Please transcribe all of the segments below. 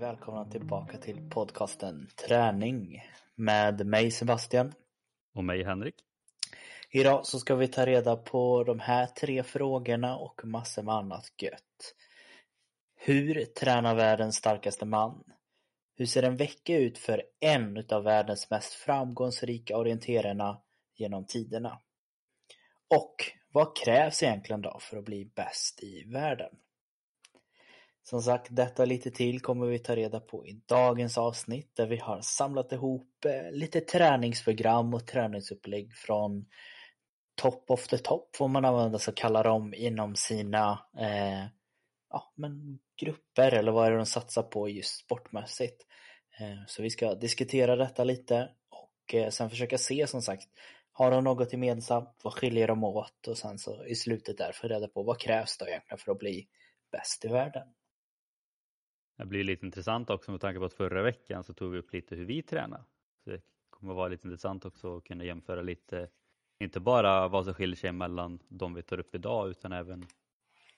Välkomna tillbaka till podcasten Träning med mig Sebastian. Och mig Henrik. Idag så ska vi ta reda på de här tre frågorna och massor med annat gött. Hur tränar världens starkaste man? Hur ser en vecka ut för en av världens mest framgångsrika orienterarna genom tiderna? Och vad krävs egentligen då för att bli bäst i världen? Som sagt, detta lite till kommer vi ta reda på i dagens avsnitt där vi har samlat ihop eh, lite träningsprogram och träningsupplägg från top of the top får man använda så kalla dem inom sina eh, ja, men grupper eller vad är det de satsar på just sportmässigt. Eh, så vi ska diskutera detta lite och eh, sen försöka se som sagt har de något gemensamt? Vad skiljer de åt? Och sen så i slutet där få reda på vad krävs då egentligen för att bli bäst i världen? Det blir lite intressant också med tanke på att förra veckan så tog vi upp lite hur vi tränar. Så det kommer vara lite intressant också att kunna jämföra lite, inte bara vad som skiljer sig mellan de vi tar upp idag utan även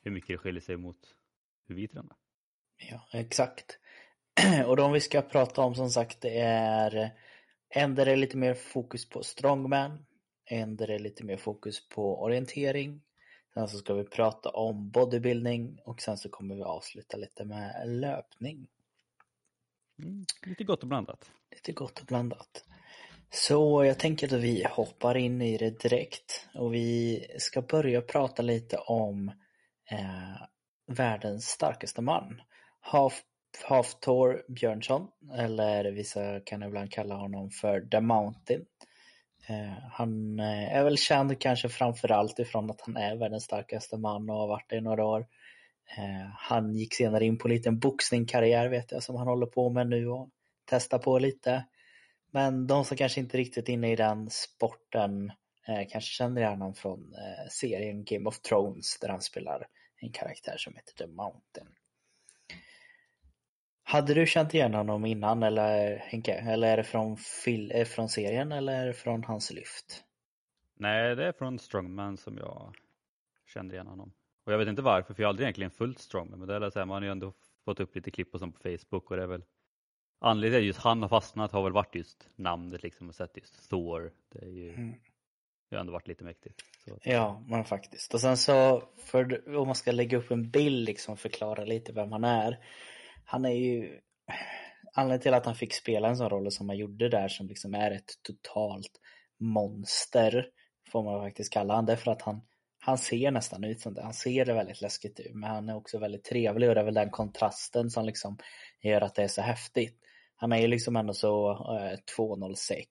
hur mycket det skiljer sig mot hur vi tränar. Ja, exakt. Och de vi ska prata om som sagt det är en där det är lite mer fokus på strongman, en där det är lite mer fokus på orientering, sen så ska vi prata om bodybuilding och sen så kommer vi avsluta lite med löpning. Mm, lite gott och blandat. Lite gott och blandat. Så jag tänker att vi hoppar in i det direkt och vi ska börja prata lite om eh, världens starkaste man. Half, Haftor Björnsson, eller vissa kan ibland kalla honom för The Mountain. Eh, han eh, är väl känd kanske framförallt ifrån att han är världens starkaste man och har varit det i några år. Eh, han gick senare in på en liten boxningkarriär vet jag som han håller på med nu och testar på lite. Men de som kanske inte riktigt är inne i den sporten kanske känner igen honom från serien Game of Thrones där han spelar en karaktär som heter The Mountain. Hade du känt igen honom innan eller Henke? Eller är det från, fil- från serien eller från hans lyft? Nej, det är från Strongman som jag kände igen honom. Och jag vet inte varför, för jag har aldrig egentligen följt Strongman, men det är så här, man har ju ändå fått upp lite klipp och sånt på Facebook och det är väl anledningen till att just han har fastnat har väl varit just namnet liksom och sett just Thor. Det är ju mm det har ändå varit lite mäktigt. Så. Ja, men faktiskt. Och sen så, för, om man ska lägga upp en bild liksom förklara lite vem han är han är ju anledningen till att han fick spela en sån roll som han gjorde där som liksom är ett totalt monster får man faktiskt kalla han Därför att han han ser nästan ut som det. Han ser det väldigt läskigt ut men han är också väldigt trevlig och det är väl den kontrasten som liksom gör att det är så häftigt. Han är ju liksom ändå så eh, 206.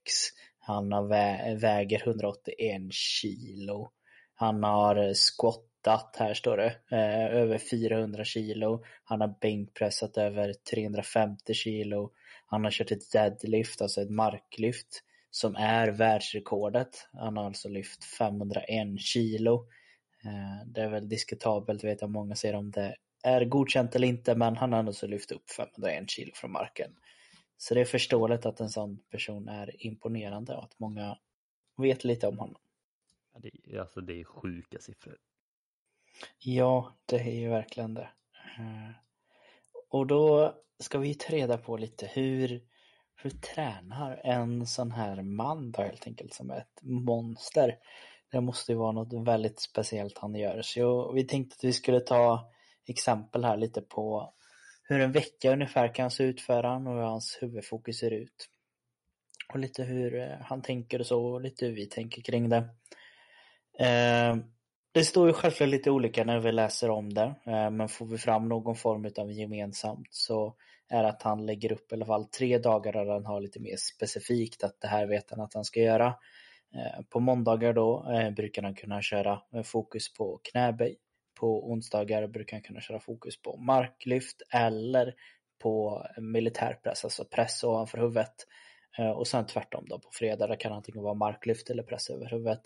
Han har vä väger 181 kilo. Han har eh, squattat här står det, eh, över 400 kilo. Han har bänkpressat över 350 kilo. Han har kört ett deadlift, alltså ett marklyft, som är världsrekordet. Han har alltså lyft 501 kilo. Eh, det är väl diskutabelt, vet jag många säger om det är godkänt eller inte, men han har alltså lyft upp 501 kilo från marken. Så det är förståeligt att en sån person är imponerande och att många vet lite om honom. Ja, det, alltså det är sjuka siffror. Ja, det är ju verkligen det. Eh, och då ska vi ta reda på lite hur, hur tränar en sån här man då helt enkelt som ett monster. Det måste ju vara något väldigt speciellt han gör. Så vi tänkte att vi skulle ta exempel här lite på hur en vecka ungefär kan se ut för han och hur hans huvudfokus ser ut. Och lite hur eh, han tänker och så, och lite hur vi tänker kring det. Eh, det står ju självklart lite olika när vi läser om det, eh, men får vi fram någon form av gemensamt så är att han lägger upp i alla fall tre dagar där han har lite mer specifikt att det här vet han att han ska göra. Eh, på måndagar då eh, brukar han kunna köra fokus på knäböj. På onsdagar brukar han kunna köra fokus på marklyft eller på militärpress, alltså press ovanför huvudet. Eh, och sen tvärtom då på fredag kan antingen vara marklyft eller press över huvudet.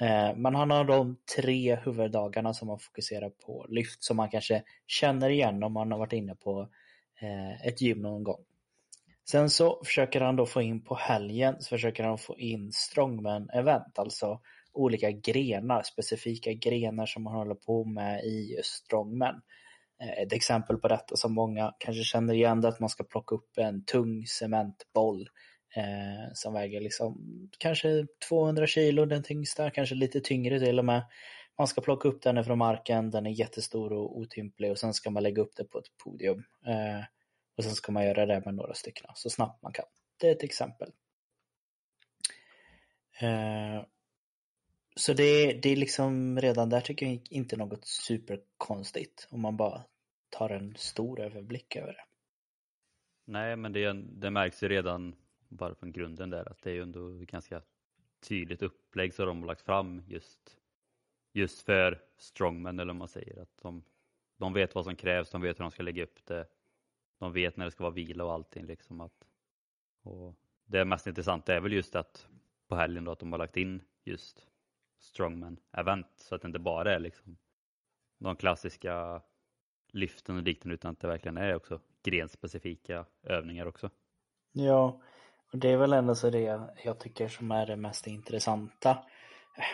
Man men han har de tre huvuddagarna som man fokuserar på lyft som man kanske känner igen om man har varit inne på eh, ett gym någon gång. Sen så försöker han då få in på helgen så försöker han få in strongman-event, alltså olika grenar, specifika grenar som man håller på med i just strongman. Eh, ett exempel på detta som många kanske känner igen det är att man ska plocka upp en tung cementboll eh, som väger liksom kanske 200 kilo den tyngsta, kanske lite tyngre till och med. Man ska plocka upp den från marken, den är jättestor och otymplig och sen ska man lägga upp det på ett podium. Eh, och sen ska man göra det med några stycken så snabbt man kan. Det är ett exempel. Eh, så det, det är liksom redan där tycker jag inte något superkonstigt om man bara tar en stor överblick över det. Nej, men det, det märks ju redan bara från grunden där att det är ju ändå ganska tydligt upplägg som de har lagt fram just, just för strongmen eller vad man säger. Att de, de vet vad som krävs, de vet hur de ska lägga upp det. De vet när det ska vara vila och allting. Liksom att, och det mest intressanta är väl just att på helgen då att de har lagt in just strongman event så att det inte bara är liksom de klassiska lyften och liknande utan att det verkligen är också grenspecifika övningar också. Ja, och det är väl ändå så det jag tycker som är det mest intressanta.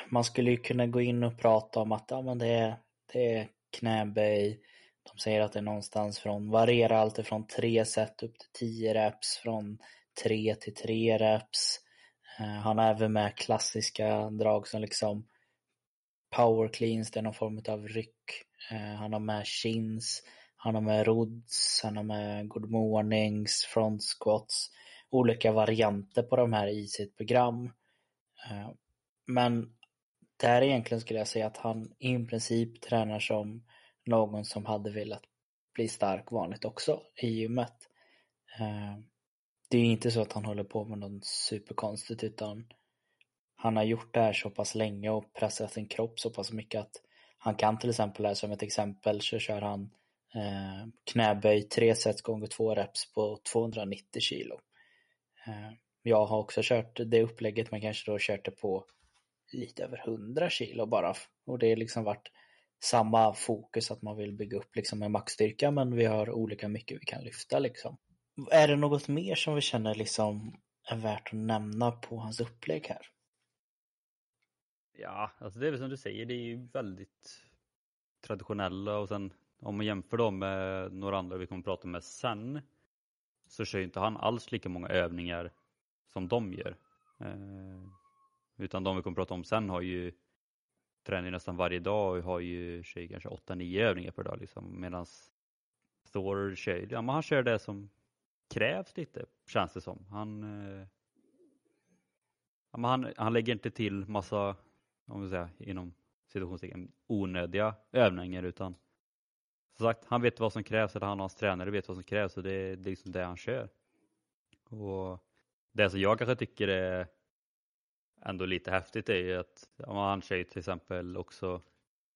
Man skulle ju kunna gå in och prata om att ja, men det, är, det är knäböj. De säger att det är någonstans från, varierar alltifrån tre set upp till tio reps, från tre till tre reps. Eh, han har även med klassiska drag som liksom power cleans, det är någon form av ryck. Eh, han har med chins, han har med rods, han har med good mornings, front squats olika varianter på de här i sitt program. Eh, men där egentligen skulle jag säga att han i princip tränar som någon som hade velat bli stark vanligt också i gymmet. Det är inte så att han håller på med något superkonstigt utan han har gjort det här så pass länge och pressat sin kropp så pass mycket att han kan till exempel, här som ett exempel, så kör han eh, knäböj 3 sets gånger 2 reps på 290 kilo. Eh, jag har också kört det upplägget men kanske då kört det på lite över 100 kilo bara. Och det har liksom varit samma fokus att man vill bygga upp liksom en maxstyrka men vi har olika mycket vi kan lyfta liksom. Är det något mer som vi känner liksom är värt att nämna på hans upplägg här? Ja, alltså det är väl som du säger, det är ju väldigt traditionella och sen om man jämför dem med några andra vi kommer att prata med sen så kör inte han alls lika många övningar som de gör. Eh, utan de vi kommer att prata om sen har ju träning nästan varje dag och har ju kör kanske 8-9 övningar per dag liksom. Medan Thor kör, ja, men han kör det som krävs lite känns det som. Han, eh, han, han lägger inte till massa, om vi säger inom situationstecken, onödiga övningar utan som sagt, han vet vad som krävs, eller han och hans tränare vet vad som krävs och det är liksom det han kör. Och Det som jag kanske tycker är ändå lite häftigt är ju att ja, han kör ju till exempel också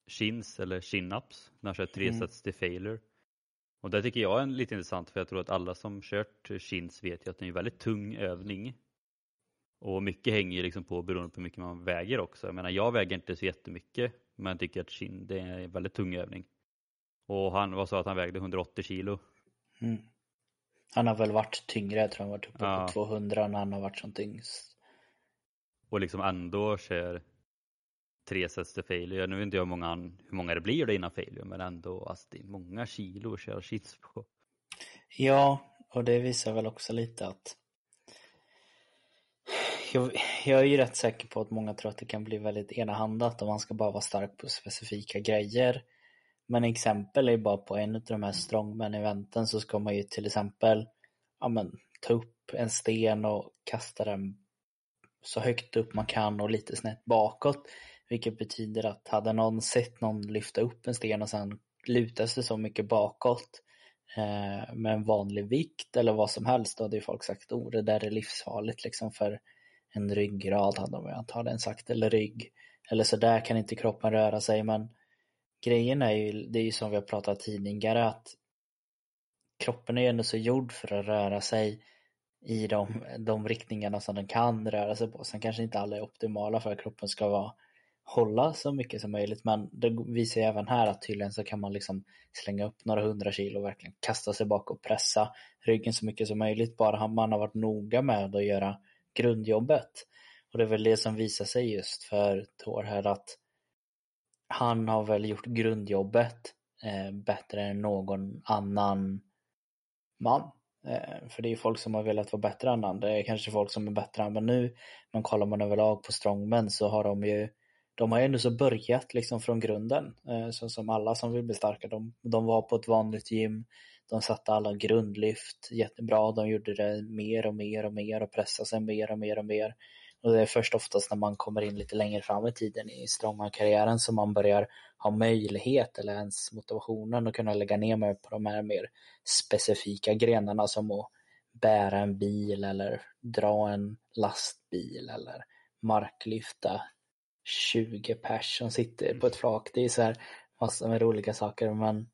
chins eller chin-ups när han kör tre mm. sets till failure. Och det tycker jag är lite intressant för jag tror att alla som kört chins vet ju att det är en väldigt tung övning. Och mycket hänger liksom på beroende på hur mycket man väger också. Jag menar jag väger inte så jättemycket men jag tycker att chin det är en väldigt tung övning. Och han var så att han vägde 180 kilo. Mm. Han har väl varit tyngre, jag tror han varit uppe ja. på 200 när han har varit som tyngst. Och liksom ändå kör tre sets till failure. Nu vet inte jag hur många, hur många det blir då innan failure, men ändå, alltså det är många kilo att köra shits på. Ja, och det visar väl också lite att jag, jag är ju rätt säker på att många tror att det kan bli väldigt enahandat om man ska bara vara stark på specifika grejer. Men exempel är bara på en av de här strongman-eventen så ska man ju till exempel ja, men, ta upp en sten och kasta den så högt upp man kan och lite snett bakåt. Vilket betyder att hade någon sett någon lyfta upp en sten och sen luta sig så mycket bakåt eh, med en vanlig vikt eller vad som helst då hade ju folk sagt oh det där är livsfarligt liksom för en ryggrad hade de antagligen sagt eller rygg eller så där kan inte kroppen röra sig men grejen är ju, det är ju som vi har pratat tidigare att kroppen är ju ändå så gjord för att röra sig i de, de riktningarna som den kan röra sig på. Sen kanske inte alla är optimala för att kroppen ska vara, hålla så mycket som möjligt. Men det visar ju även här att tydligen så kan man liksom slänga upp några hundra kilo och verkligen kasta sig bak och pressa ryggen så mycket som möjligt. Bara man har varit noga med att göra grundjobbet. Och det är väl det som visar sig just för Tor här att han har väl gjort grundjobbet eh, bättre än någon annan man. Eh, för det är ju folk som har velat vara bättre än han. Det är kanske folk som är bättre än men nu. Men kollar man överlag på strongmen så har de ju de har ju ändå så börjat liksom från grunden. Eh, så som alla som vill bli starka. De, de var på ett vanligt gym. De satte alla grundlyft jättebra. De gjorde det mer och mer och mer och pressade sig mer och mer och mer. Och det är först oftast när man kommer in lite längre fram i tiden i strongman-karriären som man börjar ha möjlighet eller ens motivationen att kunna lägga ner mig på de här mer specifika grenarna som att bära en bil eller dra en lastbil eller marklyfta 20 pers som sitter på ett flak. Det är så här massor med roliga saker men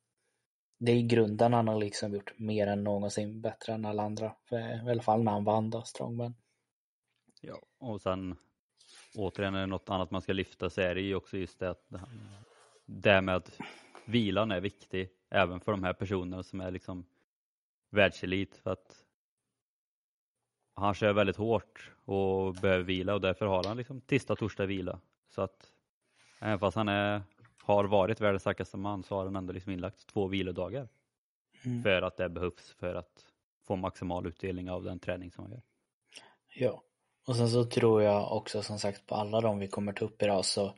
det är i grunden han har liksom gjort mer än någonsin bättre än alla andra. För, I alla fall när han vann då, Strongman. Ja, och sen återigen är det något annat man ska lyfta så är det ju också just det att det med att vilan är viktig även för de här personerna som är liksom världselit för att han kör väldigt hårt och behöver vila och därför har han liksom tisdag, torsdag vila. Så att även fast han är, har varit världens starkaste man så har han ändå liksom inlagt två vilodagar. Mm. För att det behövs för att få maximal utdelning av den träning som han gör. Ja, och sen så tror jag också som sagt på alla de vi kommer ta upp idag så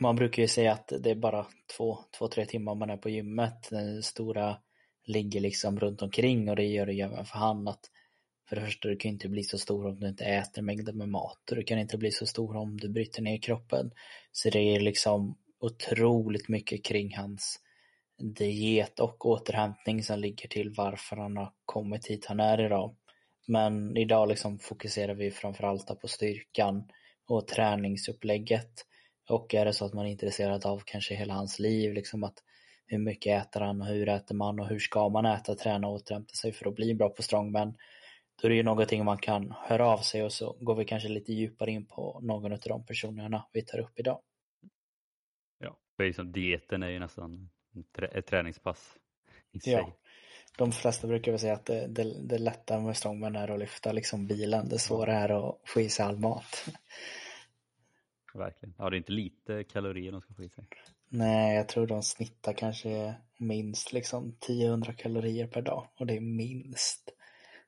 man brukar ju säga att det är bara två, två, tre timmar man är på gymmet. Den stora ligger liksom runt omkring och det gör det även för han att för det första, du kan inte bli så stor om du inte äter mängder med mat och du kan inte bli så stor om du bryter ner kroppen. Så det är liksom otroligt mycket kring hans diet och återhämtning som ligger till varför han har kommit hit han är idag. Men idag liksom fokuserar vi framförallt på styrkan och träningsupplägget. Och är det så att man är intresserad av kanske hela hans liv, liksom att hur mycket äter han och hur äter man och hur ska man äta, träna och återhämta sig för att bli bra på strongman. Då är det ju någonting man kan höra av sig och så går vi kanske lite djupare in på någon av de personerna vi tar upp idag. Ja, för liksom dieten är ju nästan ett träningspass i sig. Ja, de flesta brukar väl säga att det, det, det lätta med strongman är att lyfta liksom bilen. Det svåra är att få i sig all mat. Verkligen. Ja, det är inte lite kalorier de ska få i sig. Nej, jag tror de snittar kanske minst liksom 10-100 kalorier per dag och det är minst.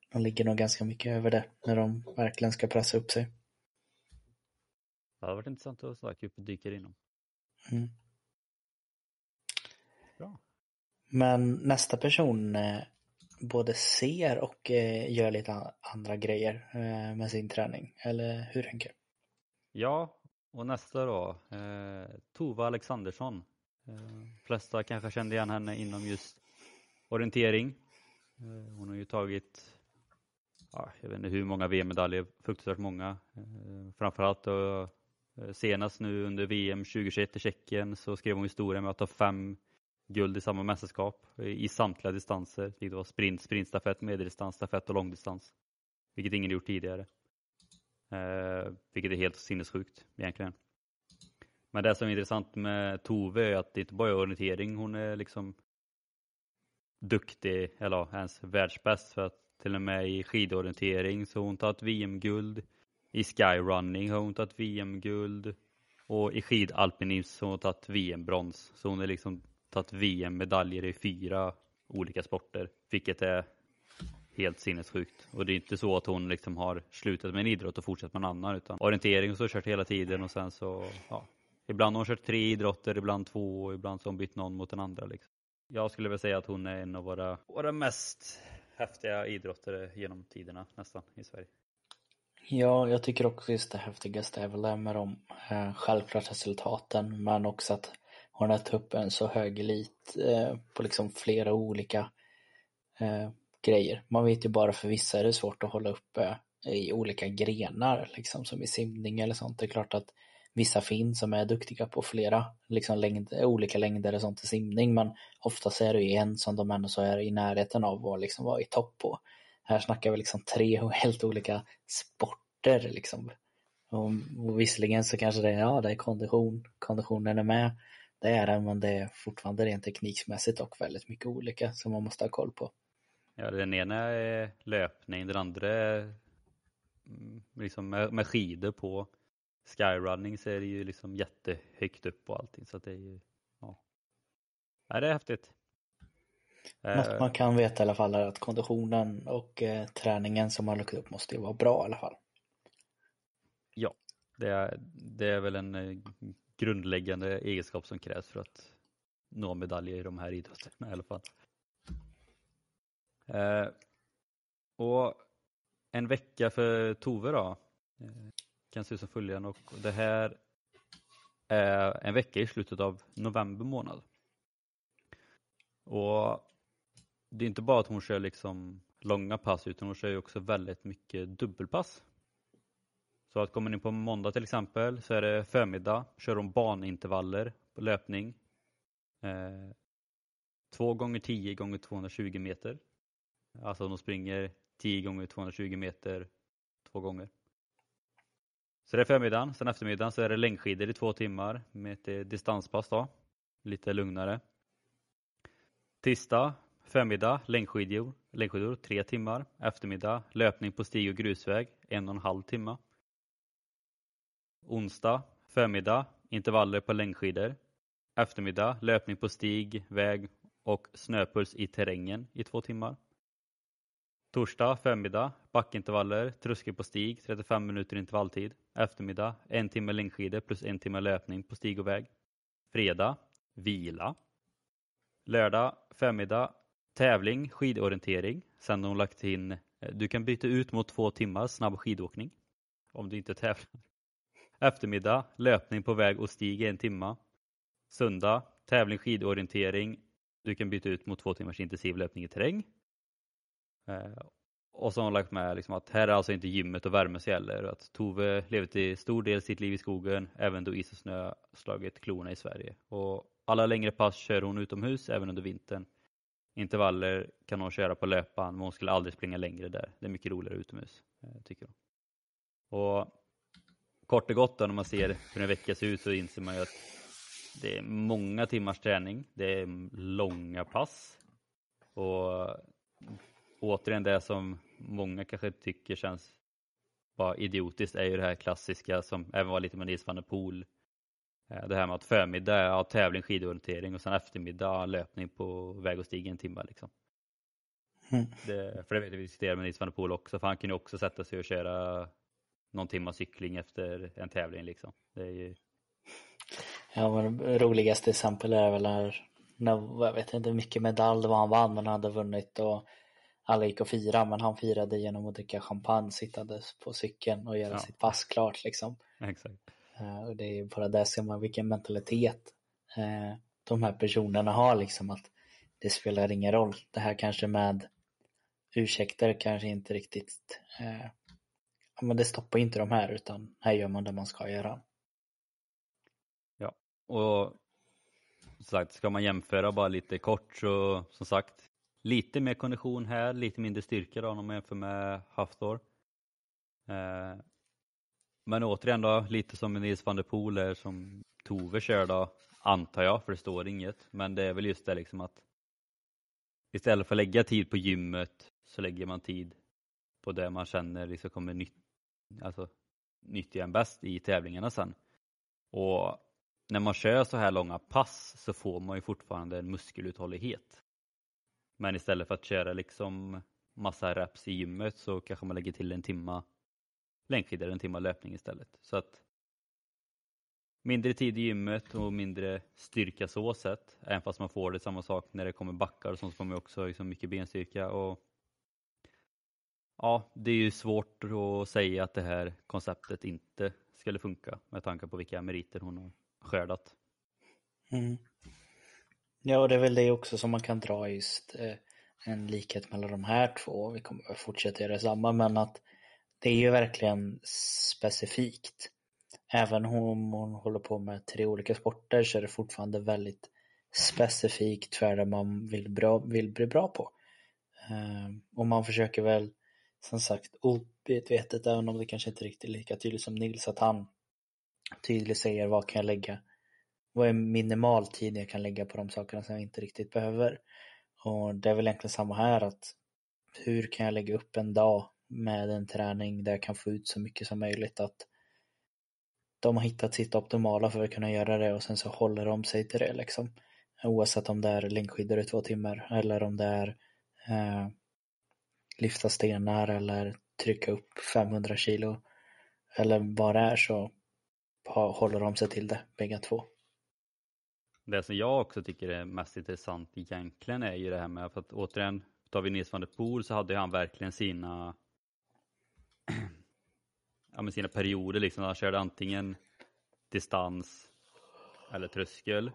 De ligger nog ganska mycket över det när de verkligen ska pressa upp sig. Det hade varit intressant att se djupet dyker inom. Mm. Bra. Men nästa person eh, både ser och eh, gör lite andra grejer eh, med sin träning, eller hur Henke? Ja, och nästa då, Tova Alexandersson. Eh, flesta kanske kände igen henne inom just orientering. Hon har ju tagit ja, jag vet inte hur många VM-medaljer, fruktansvärt många. Eh, framförallt då, eh, senast nu under VM 2021 i Tjeckien så skrev hon historia med att ta fem guld i samma mästerskap eh, i samtliga distanser. Det var sprint, sprintstafett, medeldistans, stafett och långdistans. Vilket ingen gjort tidigare. Eh, vilket är helt sinnessjukt egentligen. Men det som är intressant med Tove är att det inte bara är orientering hon är liksom duktig, eller ens världsbäst för att till och med i skidorientering så har hon tagit VM-guld. I skyrunning har hon tagit VM-guld. Och i skidalpinism har hon tagit VM-brons. Så hon har liksom tagit VM-medaljer i fyra olika sporter. Vilket är helt sinnessjukt. Och det är inte så att hon liksom har slutat med en idrott och fortsatt med en annan. Utan orientering så har hon kört hela tiden och sen så, ja. Ibland har hon kört tre idrotter, ibland två och ibland så har hon bytt någon mot den andra. Liksom. Jag skulle väl säga att hon är en av våra, våra mest häftiga idrottare genom tiderna nästan i Sverige. Ja, jag tycker också just det häftigaste är väl det med de eh, självklart resultaten men också att hon har upp en så hög elit eh, på liksom flera olika eh, grejer. Man vet ju bara för vissa är det svårt att hålla uppe eh, i olika grenar liksom som i simning eller sånt. Det är klart att vissa finns som är duktiga på flera liksom längd, olika längder och sånt i simning men oftast är det ju en som de ändå så är i närheten av och liksom vara i topp på. Här snackar vi liksom tre helt olika sporter liksom. Och, och visserligen så kanske det är, ja det är kondition, konditionen är med. Det är den men det är fortfarande rent teknikmässigt och väldigt mycket olika som man måste ha koll på. Ja, den ena är löpning, den andra är mm, liksom med, med skidor på. Skyrunning så är det ju liksom jättehögt upp och allting så att det är ju, ja. ja det är häftigt. Något Eh, man kan veta i alla fall är att konditionen och eh, träningen som man lagt upp måste ju vara bra i alla fall. Ja, det är, det är väl en eh, grundläggande egenskap som krävs för att nå medaljer i de här idrotterna i alla fall. Eh, och en vecka för Tove då eh, kan se ut som följande och det här är en vecka i slutet av november månad. Och det är inte bara att hon kör liksom långa pass utan hon kör ju också väldigt mycket dubbelpass. Så att kommer ni på måndag till exempel så är det förmiddag, kör hon banintervaller på löpning. Eh, 2 gånger 10 gånger 220 meter. Alltså de springer 10 gånger 220 meter två gånger. Så det är förmiddagen, sen eftermiddagen så är det längdskidor i två timmar med ett eh, distanspass då. Lite lugnare. Tisdag, förmiddag, längdskidor, längdskidor tre timmar. Eftermiddag, löpning på stig och grusväg, en och en halv timme. Onsdag, förmiddag, intervaller på längdskidor. Eftermiddag, löpning på stig, väg och snöpuls i terrängen i två timmar. Torsdag, förmiddag, backintervaller, tröskel på stig, 35 minuter intervalltid. Eftermiddag, en timme längdskidor plus en timme löpning på stig och väg. Fredag, vila. Lördag, förmiddag, tävling, skidorientering. Sen har hon lagt in, eh, du kan byta ut mot två timmar snabb skidåkning. Om du inte tävlar. Eftermiddag, löpning på väg och stig en timma. Söndag, tävling, skidorientering. Du kan byta ut mot två timmars intensiv löpning i terräng. Eh, och så har hon lagt med liksom att här är alltså inte gymmet och värme som gäller. Att Tove lever till stor del sitt liv i skogen, även då is och snö slagit klorna i Sverige. Och alla längre pass kör hon utomhus, även under vintern. Intervaller kan hon köra på löpan, men hon skulle aldrig springa längre där. Det är mycket roligare utomhus, eh, tycker hon. Och kort och gott då, när man ser hur en vecka ser ut så inser man ju att det är många timmars träning. Det är långa pass. Och återigen det som många kanske tycker känns bara idiotiskt är ju det här klassiska som även var lite med Nils van der Poel. Eh, Det här med att förmiddag är ja, tävling, skidorientering och sen eftermiddag löpning på väg och stig en timme. Liksom. Mm. Det, för det vet vi diskuterade med Nils van der Poel också, för han kan ju också sätta sig och köra någon timme cykling efter en tävling. Liksom. Det är ju, Ja, men det roligaste exempel är väl när, när, jag vet inte hur mycket medalj det var han vann, men han hade vunnit och alla gick och firade, men han firade genom att dricka champagne sittandes på cykeln och göra Ja. sitt pass klart liksom. exakt. Eh, Och det är bara där ser man vilken mentalitet eh, de här personerna har liksom att det spelar ingen roll. Det här kanske med ursäkter kanske inte riktigt eh, ja, men det stoppar inte de här utan här gör man det man ska göra. Och som sagt, ska man jämföra bara lite kort så som sagt lite mer kondition här, lite mindre styrka då om man jämför med Hafthor. Eh, men återigen då, lite som Nils van der Poel är som Tove kör då, antar jag, för det står inget. Men det är väl just det liksom att istället för att lägga tid på gymmet så lägger man tid på det man känner liksom kommer nytt, alltså, nyttja en bäst i tävlingarna sen. Och när man kör så här långa pass så får man ju fortfarande en muskeluthållighet. Men istället för att köra liksom massa reps i gymmet så kanske man lägger till en timma längdskidor, en timma löpning istället. Så att mindre tid i gymmet och mindre styrka så sett. Även fast man får det samma sak när det kommer backar och sånt så får man också liksom mycket benstyrka. Och ja, det är ju svårt att säga att det här konceptet inte skulle funka med tanke på vilka meriter hon har skördat. Mm. Ja, och det är väl det också som man kan dra just eh, en likhet mellan de här två. Vi kommer fortsätta göra samma, men att det är ju verkligen specifikt. Även om hon håller på med tre olika sporter så är det fortfarande väldigt specifikt för det man vill, bra, vill bli bra på. Eh, och man försöker väl som sagt omedvetet, även om det kanske inte är riktigt lika tydligt som Nils, att han tydligt säger vad kan jag lägga, vad är minimal tid jag kan lägga på de sakerna som jag inte riktigt behöver. Och det är väl egentligen samma här, att hur kan jag lägga upp en dag med en träning där jag kan få ut så mycket som möjligt att de har hittat sitt optimala för att kunna göra det och sen så håller de sig till det liksom. Oavsett om det är längdskidor i två timmar eller om det är eh, lyfta stenar eller trycka upp 500 kilo eller vad det är så håller de sig till det bägge två. Det som jag också tycker är mest intressant egentligen är ju det här med, för att återigen, tar vi Nils van der Poel så hade han verkligen sina ja, men sina perioder liksom. Han körde antingen distans eller tröskel.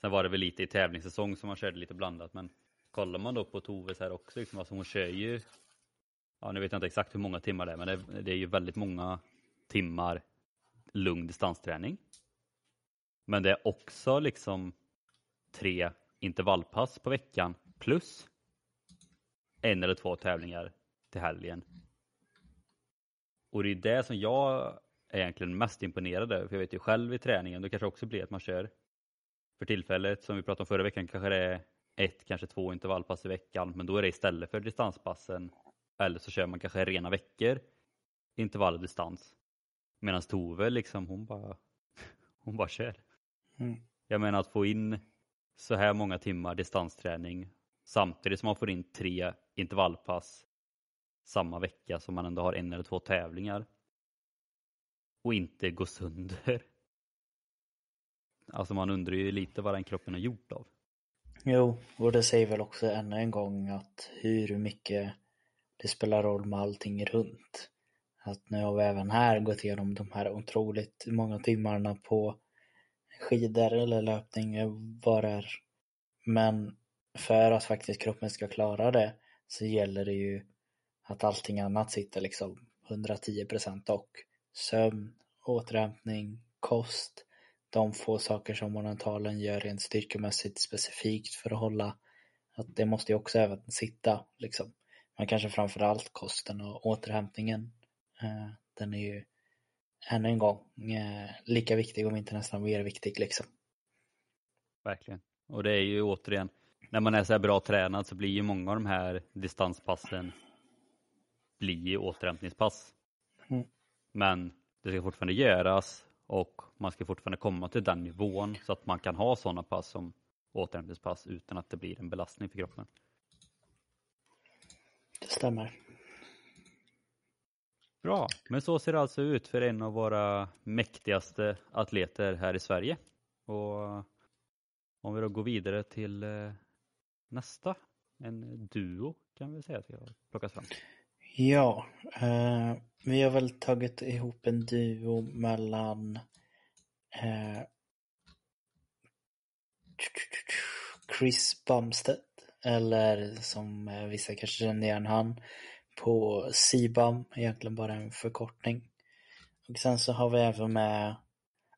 Sen var det väl lite i tävlingssäsong som han körde lite blandat men kollar man då på Toves här också, liksom, alltså hon kör ju, ja nu vet jag inte exakt hur många timmar det är men det, det är ju väldigt många timmar lugn distansträning. Men det är också liksom tre intervallpass på veckan plus en eller två tävlingar till helgen. Och det är det som jag är egentligen mest imponerad över, för jag vet ju själv i träningen, det kanske också blir att man kör för tillfället, som vi pratade om förra veckan, kanske det är ett, kanske två intervallpass i veckan, men då är det istället för distanspassen, eller så kör man kanske rena veckor, intervall och distans. Medan Tove liksom, hon bara, hon bara kör. Mm. Jag menar att få in så här många timmar distansträning samtidigt som man får in tre intervallpass samma vecka som man ändå har en eller två tävlingar och inte gå sönder. Alltså man undrar ju lite vad den kroppen är gjord av. Jo, och det säger väl också ännu en gång att hur mycket det spelar roll med allting runt. Att nu har vi även här gått igenom de här otroligt många timmarna på skidor eller löpning, eh, vad det är. Men för att faktiskt kroppen ska klara det så gäller det ju att allting annat sitter liksom 110 procent och sömn, återhämtning, kost, de få saker som monantalen gör rent styrkemässigt specifikt för att hålla, att det måste ju också även sitta liksom. Men kanske framförallt kosten och återhämtningen. Eh, den är ju ännu en gång eh, lika viktig om inte nästan mer viktig liksom. Verkligen. Och det är ju återigen, när man är så här bra tränad så blir ju många av de här distanspassen bli återhämtningspass. Mm. Men det ska fortfarande göras och man ska fortfarande komma till den nivån så att man kan ha sådana pass som återhämtningspass utan att det blir en belastning för kroppen. Det stämmer. Bra, men så ser det alltså ut för en av våra mäktigaste atleter här i Sverige. Och om vi då går vidare till eh, nästa, en duo kan vi säga att vi har plockat fram. Ja, eh, vi har väl tagit ihop en duo mellan eh, Chris Bumstead, eller som vissa kanske känner igen han, på Sibam, egentligen bara en förkortning. Och sen så har vi även med,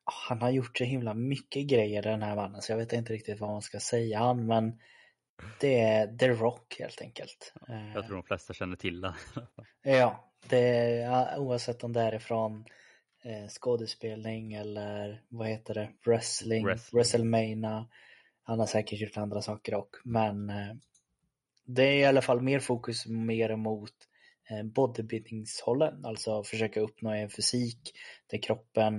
han har gjort så himla mycket grejer den här mannen så jag vet inte riktigt vad man ska säga han, men det är The Rock helt enkelt. Jag tror de flesta känner till det. ja, det är, oavsett om det är ifrån eh, skådespelning eller vad heter det, wrestling, wrestling. WrestleMania. Han har säkert gjort andra saker också, men eh, det är i alla fall mer fokus mer mot eh, bodybuildingshållen, alltså försöka uppnå en fysik där kroppen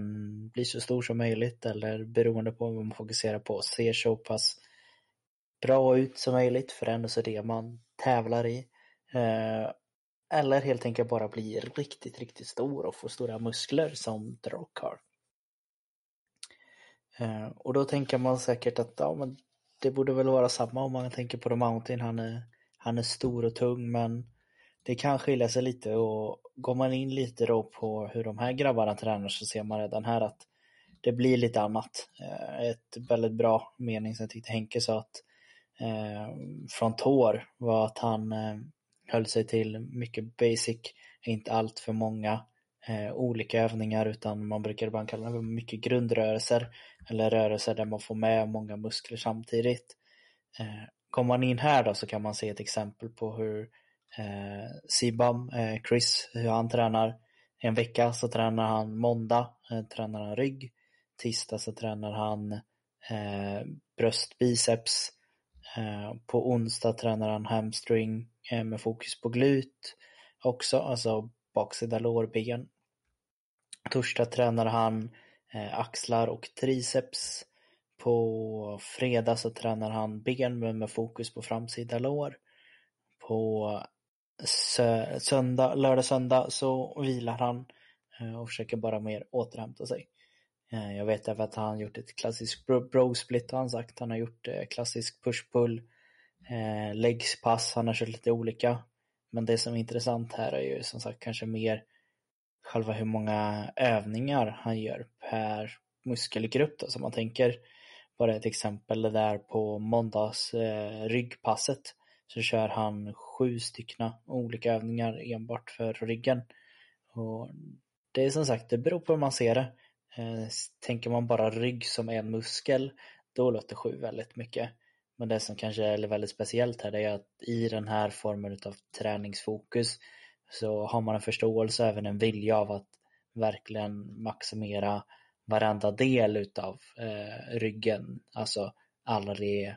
blir så stor som möjligt eller beroende på vad man fokuserar på, ser så pass bra ut som möjligt för det är ändå så det man tävlar i. Eh, eller helt enkelt bara bli riktigt, riktigt stor och få stora muskler som The Rock har. Eh, och då tänker man säkert att ja, men det borde väl vara samma om man tänker på The Mountain. Han är, han är stor och tung men det kan skilja sig lite och går man in lite då på hur de här grabbarna tränar så ser man redan här att det blir lite annat. Eh, ett väldigt bra mening som jag tyckte Henke sa att eh, från tår var att han eh, höll sig till mycket basic, inte allt för många eh, olika övningar utan man brukar ibland kalla det mycket grundrörelser eller rörelser där man får med många muskler samtidigt. Eh, kommer man in här då så kan man se ett exempel på hur eh, Sibam, eh, Chris, hur han tränar. En vecka så tränar han måndag, eh, tränar han rygg. Tisdag så tränar han eh, bröst, biceps. Eh, på onsdag tränar han hamstring eh, med fokus på glut också, alltså baksida lårben. Torsdag tränar han eh, axlar och triceps. På fredag så tränar han ben men med fokus på framsida lår. På söndag, lördag, söndag så vilar han eh, och försöker bara mer återhämta sig. Eh, jag vet även att han gjort ett klassiskt bro-split har han sagt. Han har gjort eh, klassisk push-pull, legs-pass, han har kört lite olika. Men det som är intressant här är ju som sagt kanske mer själva hur många övningar han gör per muskelgrupp. Då. som man tänker bara ett exempel där på måndags eh, ryggpasset så kör han sju styckna olika övningar enbart för ryggen. Och det är som sagt, det beror på hur man ser det. Eh, tänker man bara rygg som en muskel, då låter sju väldigt mycket. Men det som kanske är väldigt speciellt här, det är att i den här formen av träningsfokus så har man en förståelse och även en vilja av att verkligen maximera varenda del utav eh, ryggen, alltså alla de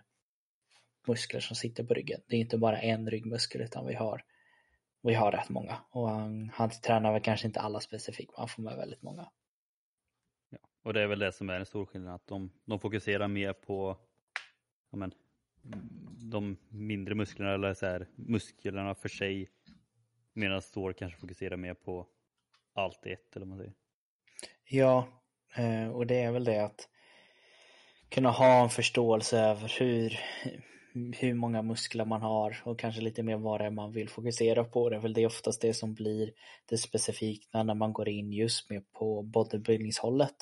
muskler som sitter på ryggen. Det är inte bara en ryggmuskel utan vi har, vi har rätt många. Och han, han tränar väl kanske inte alla specifikt, men han får med väldigt många. Ja, och det är väl det som är en stor skillnad, att de, de fokuserar mer på ja, men, de mindre musklerna eller så här, musklerna för sig medan Thor kanske fokuserar mer på allt i ett eller vad man säger. Ja, Eh, och det är väl det att kunna ha en förståelse över hur, hur många muskler man har och kanske lite mer vad det är man vill fokusera på. Det är väl det oftast det som blir det specifika när man går in just med på bodybuildingshållet.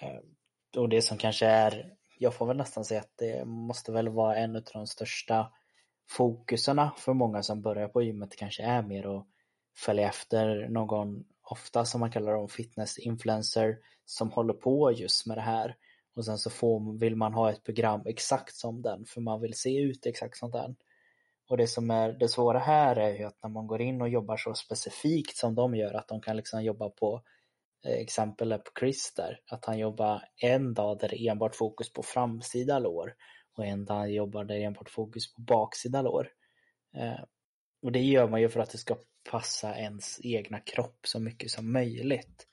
Eh, och det som kanske är, jag får väl nästan säga att det måste väl vara en av de största fokuserna för många som börjar på gymmet kanske är mer att följa efter någon, ofta som man kallar dem fitness influencer, som håller på just med det här och sen så får, vill man ha ett program exakt som den för man vill se ut exakt som den. Och det som är det svåra här är ju att när man går in och jobbar så specifikt som de gör att de kan liksom jobba på exempel exempel på Chris där, att han jobbar en dag där det är enbart fokus på framsida lår och en dag jobbar där det är enbart fokus på baksida lår. Eh, och det gör man ju för att det ska passa ens egna kropp så mycket som möjligt.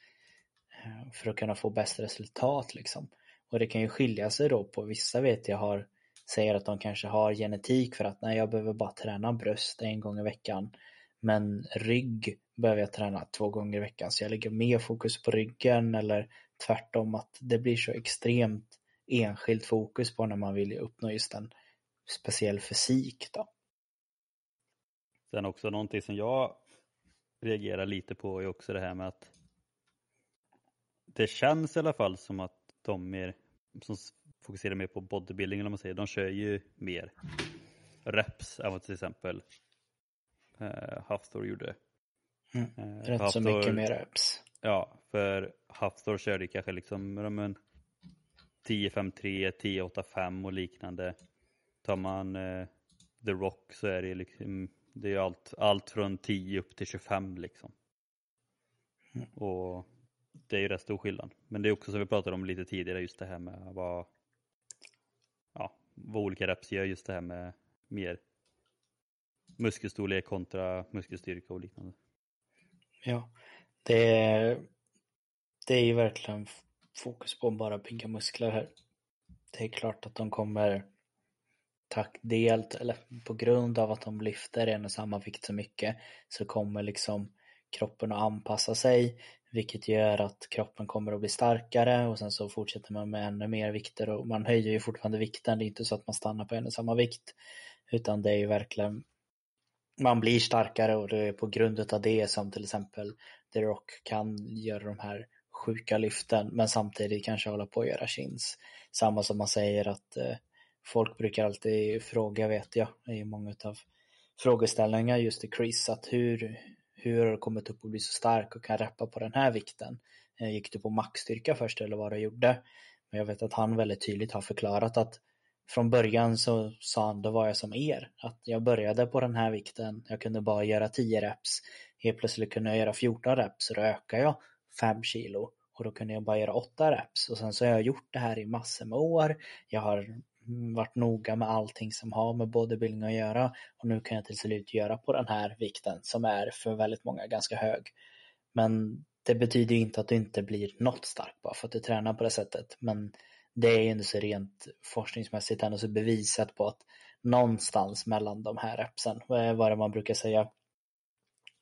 Eh, för att kunna få bäst resultat liksom. Och det kan ju skilja sig då på vissa vet jag har säger att de kanske har genetik för att nej jag behöver bara träna bröst en gång i veckan. Men rygg behöver jag träna två gånger i veckan så jag lägger mer fokus på ryggen eller tvärtom att det blir så extremt enskilt fokus på när man vill uppnå just en speciell fysik då. Sen också någonting som jag reagerar lite på är också det här med att det känns i alla fall som att de mer som fokuserar mer på bodybuilding eller man säger, de kör ju mer reps än vad till exempel eh, Hafthor gjorde. Mm. Eh, Rätt Hafthor, så mycket mer reps. Ja, för Hafthor körde kanske liksom men, 10-5-3, 10-8-5 och liknande. Tar man eh, The Rock så är det liksom det är allt, allt från 10 upp till 25 liksom. Och det är ju rätt stor skillnad. Men det är också som vi pratade om lite tidigare, just det här med vad, ja, vad olika reps gör, just det här med mer muskelstorlek kontra muskelstyrka och liknande. Ja, det är, det är ju verkligen fokus på bara bygga muskler här. Det är klart att de kommer tack delt eller på grund av att de lyfter en och samma vikt så mycket så kommer liksom kroppen att anpassa sig vilket gör att kroppen kommer att bli starkare och sen så fortsätter man med ännu mer vikter och man höjer ju fortfarande vikten. Det är inte så att man stannar på en och samma vikt utan det är ju verkligen man blir starkare och det är på grund av det som till exempel The Rock kan göra de här sjuka lyften men samtidigt kanske hålla på att göra chins. Samma som man säger att eh, folk brukar alltid fråga vet jag i många av frågeställningar just till Chris att hur, hur har du kommit upp och blivit så stark och kan reppa på den här vikten? Eh, gick du på maxstyrka först eller vad du gjorde? Men jag vet att han väldigt tydligt har förklarat att från början så sa han, då var jag som er. Att jag började på den här vikten, jag kunde bara göra 10 reps. Helt plötsligt kunde jag göra 14 reps, så då ökade jag 5 kilo. Och då kunde jag bara göra 8 reps. Och sen så har jag gjort det här i massor med år. Jag har varit noga med allting som har med bodybuilding att göra. Och nu kan jag till slut göra på den här vikten som är för väldigt många ganska hög. Men det betyder inte att du inte blir något stark bara för att du tränar på det sättet. Men det är ju ändå så rent forskningsmässigt ändå så bevisat på att någonstans mellan de här repsen, vad är det man brukar säga,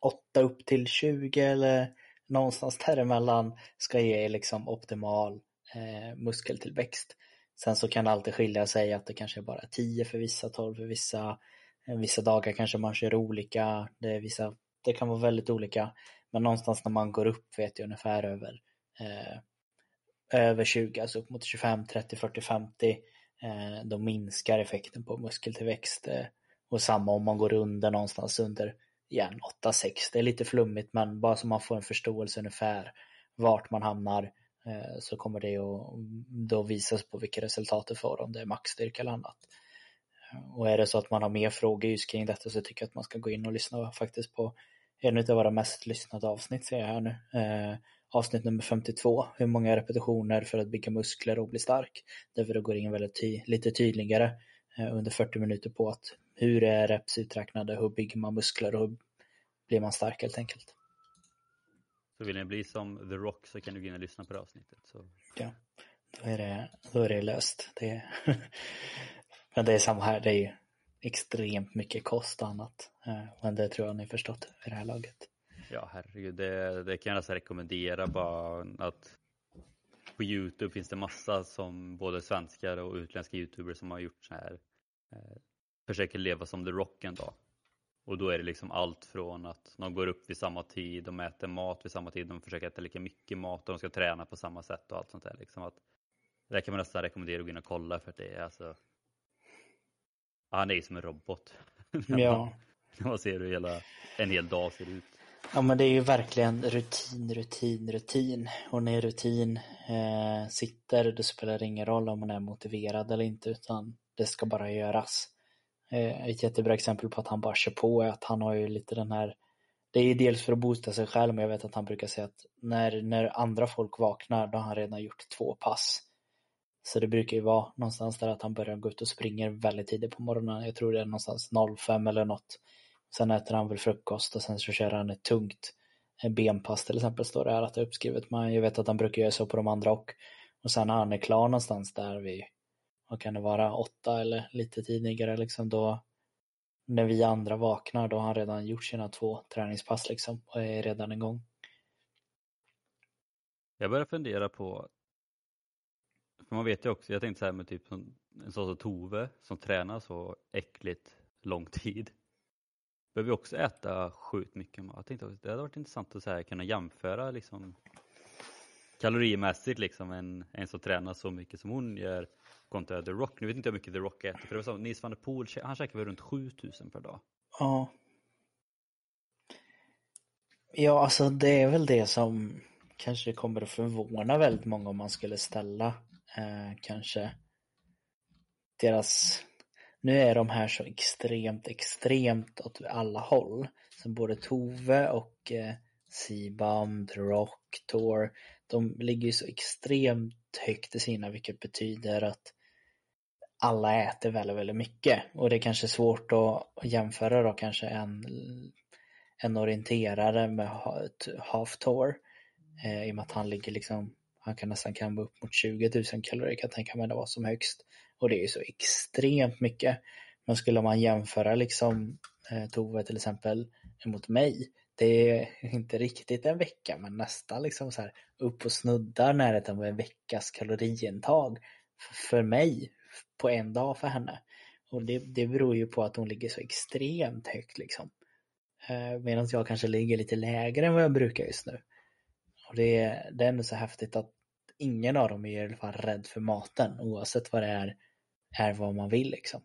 8 upp till 20 eller någonstans däremellan ska ge liksom optimal eh, muskeltillväxt. Sen så kan det alltid skilja sig att det kanske är bara 10 för vissa, 12 för vissa. Eh, vissa dagar kanske man kör olika, det, är vissa, det kan vara väldigt olika. Men någonstans när man går upp vet jag ungefär över eh, över 20, alltså upp mot 25, 30, 40, 50 eh, då minskar effekten på muskeltillväxt. Eh, och samma om man går under någonstans under igen 8-6. Det är lite flummigt men bara så man får en förståelse ungefär vart man hamnar Eh, så kommer det att då visas på vilka resultat du får om det är maxstyrka eller annat. Eh, och är det så att man har mer frågor just kring detta så tycker jag att man ska gå in och lyssna faktiskt på en av våra mest lyssnade avsnitt ser jag här nu. Eh, avsnitt nummer 52, hur många repetitioner för att bygga muskler och bli stark. därför det då går in väldigt ty lite tydligare eh, under 40 minuter på att hur är reps uträknade, hur bygger man muskler och hur blir man stark helt enkelt. Så vill ni bli som The Rock så kan du gå in och lyssna på det avsnittet. Så. Ja, då är det, då är det löst. Det Men det är samma här, det är ju extremt mycket kost och annat. Eh, men det tror jag ni förstått vid det här laget. Ja, herregud, det, det kan jag nästan rekommendera bara att på Youtube finns det massa som både svenskar och utländska Youtubers som har gjort så här eh, försöker leva som The Rock en dag. Och då är det liksom allt från att de går upp vid samma tid, de äter mat vid samma tid, de försöker äta lika mycket mat och de ska träna på samma sätt och allt sånt där. Liksom att, det kan man nästan rekommendera att gå in och kolla för att det är alltså Han är ju som en robot. Ja. När man ser hur hela, en hel dag ser ut. Ja men det är ju verkligen rutin, rutin, rutin. Och när rutin eh, sitter, då spelar det ingen roll om man är motiverad eller inte utan det ska bara göras. Eh, ett jättebra exempel på att han bara kör på är att han har ju lite den här det är ju dels för att boosta sig själv men jag vet att han brukar säga att när, när andra folk vaknar då har han redan gjort två pass. Så det brukar ju vara någonstans där att han börjar gå ut och springer väldigt tidigt på morgonen. Jag tror det är någonstans 05 eller något. Sen äter han väl frukost och sen så kör han ett tungt benpass till exempel står det här att det är uppskrivet. Men jag vet att han brukar göra så på de andra och. Och sen när han är klar någonstans där vid, vad kan det vara, åtta eller lite tidigare liksom då när vi andra vaknar då har han redan gjort sina två träningspass liksom och är redan igång. Jag börjar fundera på, för man vet ju också, jag tänkte så här med typ en sån som Tove som tränar så äckligt lång tid behöver också äta sjukt mycket mat. Jag tänkte också, det hade varit intressant att så här, kunna jämföra liksom, kalorimässigt liksom, en, en som tränar så mycket som hon gör kontra The Rock. Nu vet inte hur mycket The Rock äter, för det var så, Nils van der Poel, han käkar väl runt 7000 per dag? Ja. Ja, alltså det är väl det som kanske kommer att förvåna väldigt många om man skulle ställa eh, kanske deras nu är de här så extremt, extremt åt alla håll. Så både Tove och eh, Sibam, The Rock, Tor, de ligger så extremt högt i sina vilket betyder att alla äter väldigt, väldigt mycket. Och det är kanske svårt att jämföra då kanske en, en orienterare med half tour. Eh, I och med att han ligger liksom, han kan nästan kamma upp mot 20 000 kalorier kan jag tänka mig det var som högst. Och det är ju så extremt mycket. Men skulle man jämföra liksom eh, Tove till exempel mot mig. Det är inte riktigt en vecka men nästan liksom så här upp och snuddar närheten av en veckas kaloriintag för mig på en dag för henne. Och det, det beror ju på att hon ligger så extremt högt liksom. Eh, Medan jag kanske ligger lite lägre än vad jag brukar just nu. Och det, det är ändå så häftigt att ingen av dem är i alla fall rädd för maten oavsett vad det är är vad man vill liksom.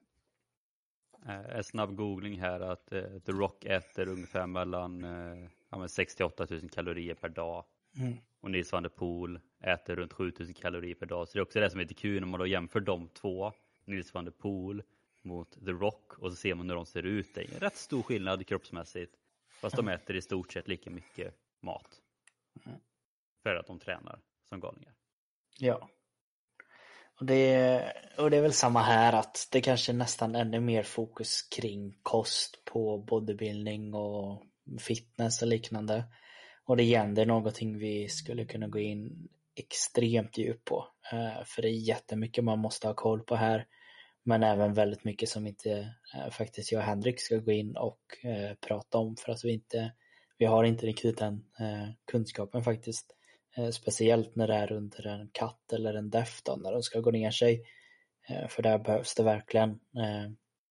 Eh, en snabb googling här att eh, The Rock äter ungefär mellan eh, ja, 6 8 000 kalorier per dag. Mm. Och Nils van der Poel äter runt 7 000 kalorier per dag. Så det är också det som är lite kul när man då jämför de två. Nils van der Poel mot The Rock och så ser man hur de ser ut. Det är en rätt stor skillnad kroppsmässigt. Fast de äter i stort sett lika mycket mat. Mm. För att de tränar som galningar. Ja. Och det, och det är väl samma här att det kanske är nästan ännu mer fokus kring kost på bodybuilding och fitness och liknande. Och det igen, det är någonting vi skulle kunna gå in extremt djupt på. Eh, för det är jättemycket man måste ha koll på här. Men även väldigt mycket som inte eh, faktiskt jag och Henrik ska gå in och eh, prata om för att vi inte vi har inte riktigt den kunskapen faktiskt. Eh, speciellt när det är under en katt eller en deft när de ska gå ner sig. Eh, för där behövs det verkligen eh,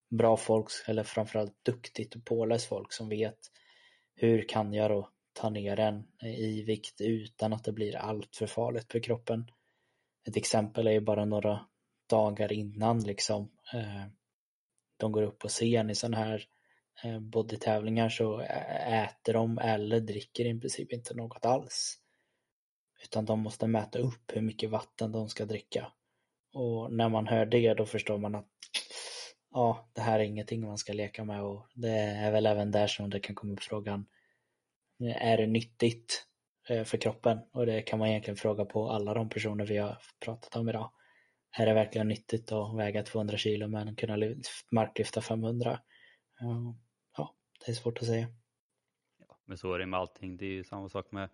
bra folk, eller framförallt duktigt och påläst folk som vet hur kan jag då ta ner den i vikt utan att det blir allt för farligt för kroppen. Ett exempel är ju bara några dagar innan liksom de går upp på scen i sådana här bodytävlingar så äter de eller dricker i princip inte något alls. Utan de måste mäta upp hur mycket vatten de ska dricka. Och när man hör det då förstår man att ja, det här är ingenting man ska leka med och det är väl även där som det kan komma upp frågan är det nyttigt eh, för kroppen? Och det kan man egentligen fråga på alla de personer vi har pratat om idag. Är det verkligen nyttigt att väga 200 kilo men kunna marklyfta 500? Ja, det är svårt att säga. Ja, men så är det med allting. Det är ju samma sak med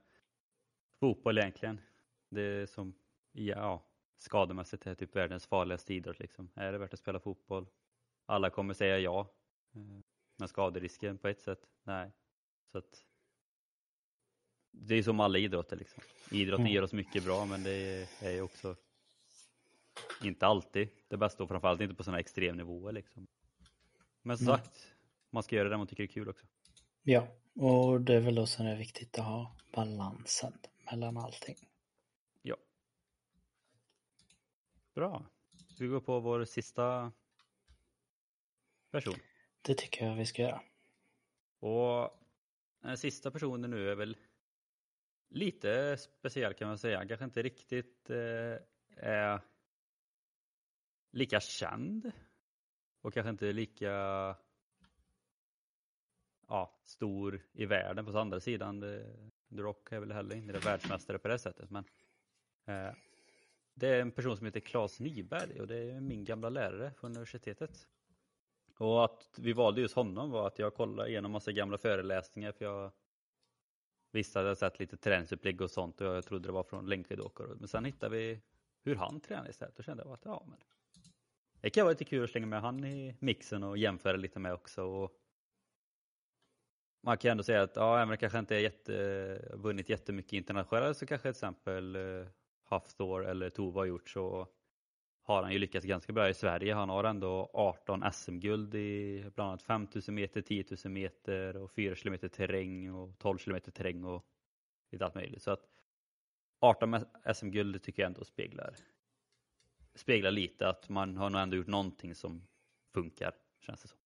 fotboll egentligen. Det är som, ja, skademässigt är typ världens farligaste idrott liksom. Är det värt att spela fotboll? Alla kommer säga ja. Eh, men skaderisken på ett sätt, nej. Så att det är som alla idrotter liksom. Idrotten mm. ger oss mycket bra men det är ju också inte alltid det bästa och framförallt inte på sådana extremnivåer liksom. Men som mm. sagt, man ska göra det man tycker är kul också. Ja, och det är väl då som det är viktigt att ha balansen mellan allting. Ja. Bra. Vi går på vår sista person. Det tycker jag vi ska göra. Och den sista personen nu är väl lite speciell kan man säga. Kanske inte riktigt eh, är lika känd och kanske inte lika ja, stor i världen på andra sidan. The Rock är väl heller inte världsmästare på det sättet. Men eh, det är en person som heter Claes Nyberg och det är min gamla lärare på universitetet. Och att vi valde just honom var att jag kollade igenom massa gamla föreläsningar för jag visste att jag sett lite träningsupplägg och sånt och jag trodde det var från längdskidåkare. Men sen hittade vi hur han tränade istället och kände jag att ja, men det kan vara lite kul att slänga med han i mixen och jämföra lite med också. Och man kan ändå säga att ja, även om det kanske inte är jätte, vunnit jättemycket internationellt så kanske till exempel eh, Hafthor eller Tova har gjort så har han ju lyckats ganska bra i Sverige. Han har ändå 18 SM-guld i bland annat 5000 meter, 10 000 meter och 4 km terräng och 12 km terräng och lite allt möjligt. Så att 18 SM-guld tycker jag ändå speglar, speglar lite att man har nog ändå gjort någonting som funkar, känns det som.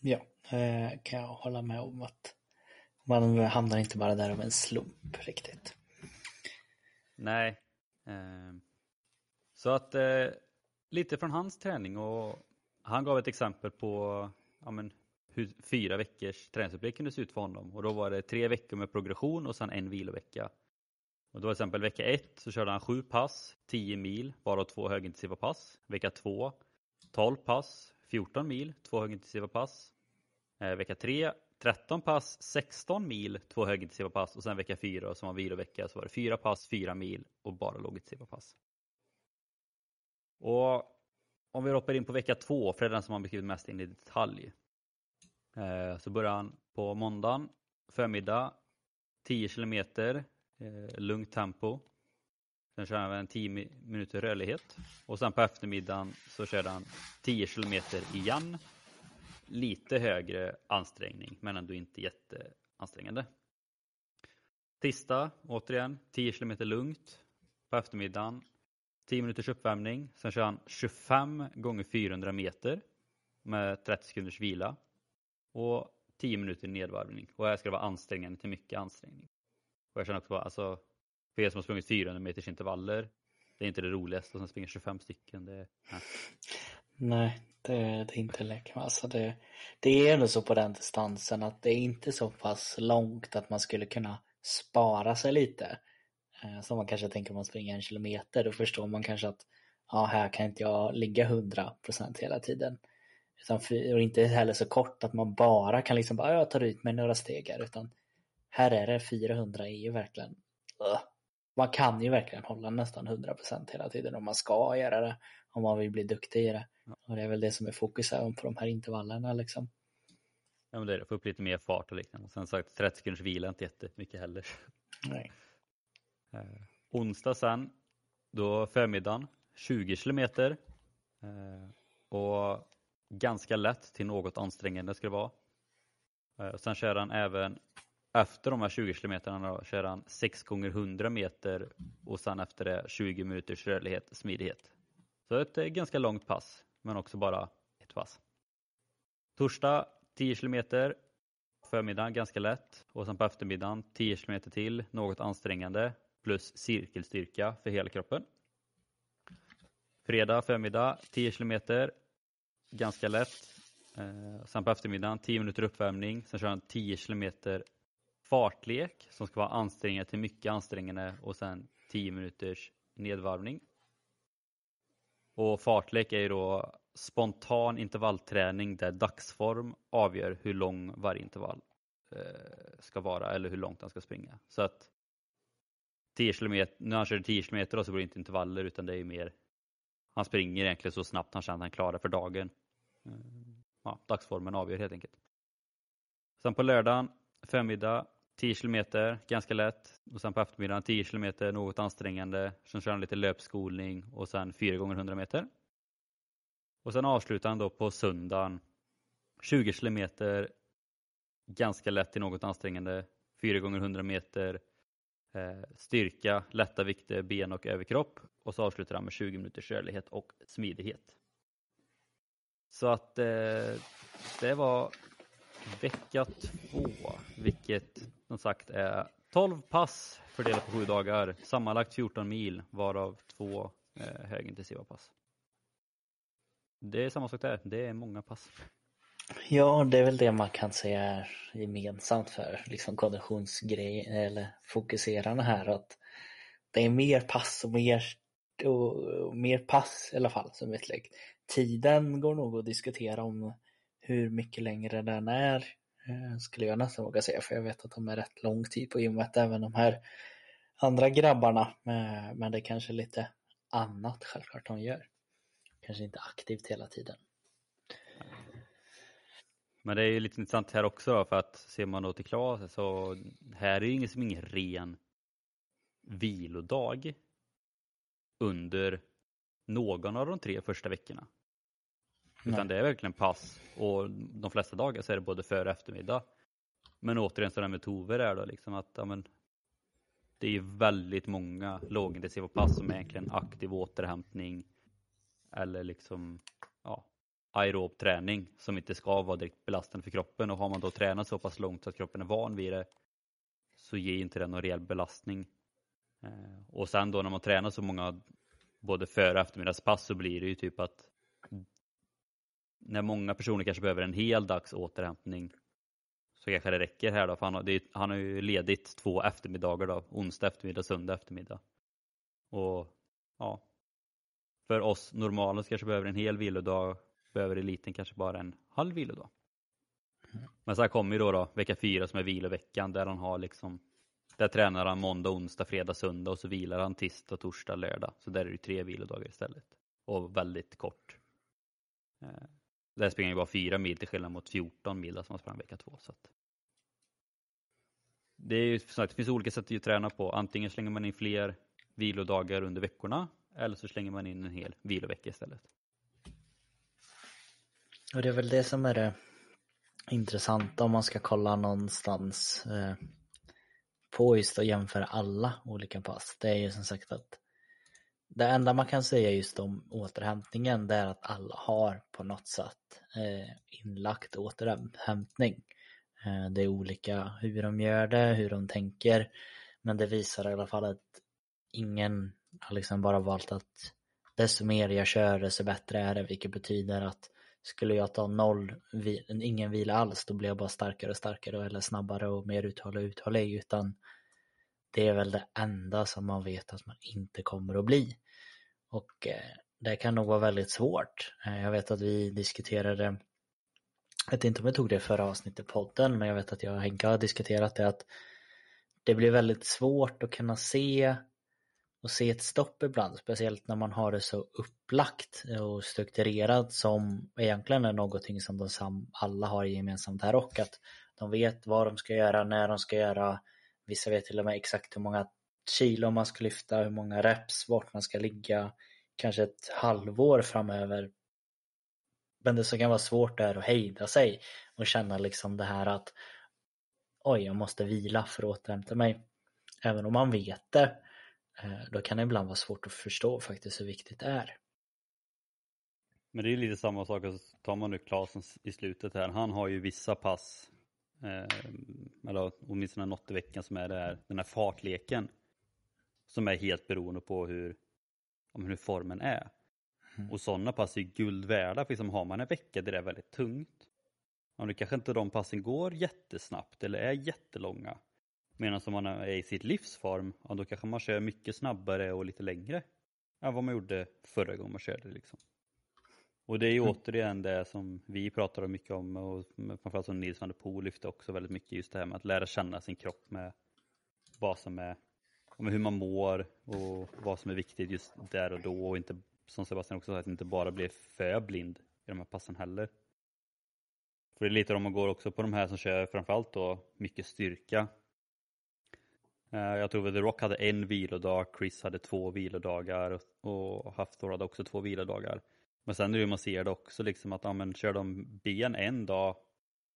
Ja, eh, kan jag hålla med om att man hamnar inte bara där av en slump riktigt. Nej. Eh, så att eh, lite från hans träning och han gav ett exempel på ja, men, hur fyra veckors träningsupplägg kunde se ut för honom och då var det tre veckor med progression och sen en vilovecka. Och då till exempel vecka ett så körde han sju pass, 10 mil, varav två högintensiva pass. Vecka två 12 pass, 14 mil, två högintensiva pass. Eh, vecka 3, 13 pass, 16 mil, två högintensiva pass och sen vecka 4, som var vilovecka så var det fyra pass, fyra mil och bara lågintensiva pass. Och om vi hoppar in på vecka 2, för det är den som har beskrivit mest in i detalj. Eh, så börjar han på måndagen förmiddag 10 kilometer eh, lugnt tempo. Sen kör han en 10 minuter rörlighet och sen på eftermiddagen så kör han 10 kilometer igen. Lite högre ansträngning men ändå inte jätteansträngande. Tisdag återigen 10 kilometer lugnt på eftermiddagen 10 minuters uppvärmning. Sen kör han 25 gånger 400 meter med 30 sekunders vila. Och 10 minuter nedvarvning. Och här ska det vara ansträngande till mycket ansträngning. Och jag känner också bara, alltså, för er som har sprungit 400 meters intervaller, det är inte det roligaste. Och sen springer 25 stycken. Det, Nej, det, det är inte lätt. Alltså det, det är ändå så på den distansen att det är inte så pass långt att man skulle kunna spara sig lite. Så som man kanske tänker om man springer en kilometer. Då förstår man kanske att ja, här kan inte jag ligga 100% hela tiden. Utan för, och inte heller så kort att man bara kan liksom bara, jag tar ut mig några steg här. Utan här är det 400 är ju verkligen, uh, man kan ju verkligen hålla nästan 100% hela tiden om man ska göra det. Om man vill bli duktig i det. Och det är väl det som är fokus även på de här intervallerna liksom. Ja men det är det, få upp lite mer fart och liknande. Och sen sagt 30 sekunders vila inte jättemycket heller. Nej. Eh, onsdag sen, då förmiddagen, 20 kilometer. Eh, och ganska lätt till något ansträngande ska det vara. Eh, sen kör han även efter de här 20 kilometerna då, kör han 6 gånger 100 meter och sen efter det 20 minuters rörlighet, smidighet. Så ett eh, ganska långt pass, men också bara ett pass. Torsdag 10 kilometer, förmiddagen ganska lätt och sen på eftermiddagen 10 kilometer till, något ansträngande plus cirkelstyrka för hela kroppen. Fredag förmiddag 10 kilometer, ganska lätt. Eh, sen på eftermiddagen 10 minuter uppvärmning, sen kör han 10 kilometer fartlek som ska vara ansträngande till mycket ansträngande och sen 10 minuters nedvarvning. Och fartlek är ju då spontan intervallträning där dagsform avgör hur lång varje intervall eh, ska vara eller hur långt han ska springa. Så att 10 km, när han kör 10 km då så blir det inte intervaller utan det är mer han springer egentligen så snabbt han känner att han klarar för dagen. Eh, ja, dagsformen avgör helt enkelt. Sen på lördagen förmiddag 10 kilometer, ganska lätt. Och sen på eftermiddagen 10 kilometer, något ansträngande. Sen kör han lite löpskolning och sen 4 gånger 100 meter. Och sen avslutar han då på söndagen 20 kilometer, ganska lätt till något ansträngande. 4 gånger 100 meter. Eh, styrka, lätta vikter, ben och överkropp. Och så avslutar han med 20 minuters rörlighet och smidighet. Så att eh, det var vecka två, vilket som sagt är 12 pass fördelat på sju dagar, sammanlagt 14 mil varav två eh, högintensiva pass. Det är samma sak där, det är många pass. Ja, det är väl det man kan säga är gemensamt för liksom konditionsgrejen eller fokuserarna här att det är mer pass och mer, och mer pass i alla fall som ett lägg. Tiden går nog att diskutera om hur mycket längre den är eh, skulle jag nästan våga säga för jag vet att de är rätt lång tid på gymmet även de här andra grabbarna eh, men det är kanske lite annat självklart de gör. Kanske inte aktivt hela tiden. Men det är ju lite intressant här också då, för att ser man då till Klas så här är det ju ingen, ingen ren vilodag under någon av de tre första veckorna. Utan Nej. det är verkligen pass och de flesta dagar så är det både före och eftermiddag. Men återigen så det med Tove där då liksom att ja, men, det är ju väldigt många lågintensiva pass som är egentligen aktiv återhämtning eller liksom ja, aerob träning som inte ska vara direkt belastande för kroppen och har man då tränat så pass långt så att kroppen är van vid det så ger inte det någon rejäl belastning. Eh, och sen då när man tränar så många både före och eftermiddagspass så blir det ju typ att när många personer kanske behöver en hel dags återhämtning så kanske det räcker här då, för han har, det, han har ju ledigt två eftermiddagar då, onsdag eftermiddag, söndag eftermiddag. Och ja, för oss normala så kanske behöver en hel vilodag, behöver eliten kanske bara en halv vilodag. Men sen kommer ju då, då vecka fyra som är viloveckan där han har liksom där tränar han måndag, onsdag, fredag, söndag och så vilar han tisdag, torsdag, lördag. Så där är det tre vilodagar istället. Och väldigt kort. Eh, där springer han bara fyra mil till skillnad mot 14 mil som han sprang vecka två. Så att... Det, är ju, det finns olika sätt att träna på. Antingen slänger man in fler vilodagar under veckorna eller så slänger man in en hel vilovecka istället. Och det är väl det som är det intressanta om man ska kolla någonstans eh, på just att jämföra alla olika pass. Det är ju som sagt att det enda man kan säga just om återhämtningen det är att alla har på något sätt eh, inlagt återhämtning. Eh, det är olika hur de gör det, hur de tänker. Men det visar i alla fall att ingen har liksom bara valt att desto mer jag kör desto bättre är det vilket betyder att skulle jag ta noll, ingen vila alls då blir jag bara starkare och starkare eller snabbare och mer uthållig och uthållig utan det är väl det enda som man vet att man inte kommer att bli. Och eh, det kan nog vara väldigt svårt. Eh, jag vet att vi diskuterade, jag vet inte om jag tog det förra avsnittet i podden, men jag vet att jag och Henka har diskuterat det att det blir väldigt svårt att kunna se och se ett stopp ibland, speciellt när man har det så upplagt och strukturerat som egentligen är någonting som de alla har gemensamt här och att de vet vad de ska göra, när de ska göra, vissa vet till och med exakt hur många kilo man ska lyfta, hur många reps, vart man ska ligga, kanske ett halvår framöver. Men det som kan vara svårt är att hejda sig och känna liksom det här att oj, jag måste vila för att återhämta mig. Även om man vet det, eh, då kan det ibland vara svårt att förstå faktiskt hur viktigt det är. Men det är lite samma sak, alltså, tar man nu Klasen i slutet här, han har ju vissa pass, eh, eller åtminstone något i veckan som är här, den här fartleken, som är helt beroende på hur, om hur formen är. Mm. Och sådana pass är guld värda, för liksom har man en vecka där det är väldigt tungt, Ja, det kanske inte de passen går jättesnabbt eller är jättelånga. Medan om man är i sitt livsform, ja, då kanske man kör mycket snabbare och lite längre än vad man gjorde förra gången man körde. Liksom. Och det är ju mm. återigen det som vi pratar mycket om och framförallt som Nils van der Poel lyfte också väldigt mycket just det här med att lära känna sin kropp med vad som är, med hur man mår och vad som är viktigt just där och då och inte som Sebastian också sa, att inte bara bli för blind i de här passen heller. För det är lite om man går också på de här som kör framförallt då mycket styrka. Eh, jag tror att The Rock hade en vilodag, Chris hade två vilodagar och Hafthor hade också två vilodagar. Men sen är det ju man ser det också liksom att ja, men kör de ben en dag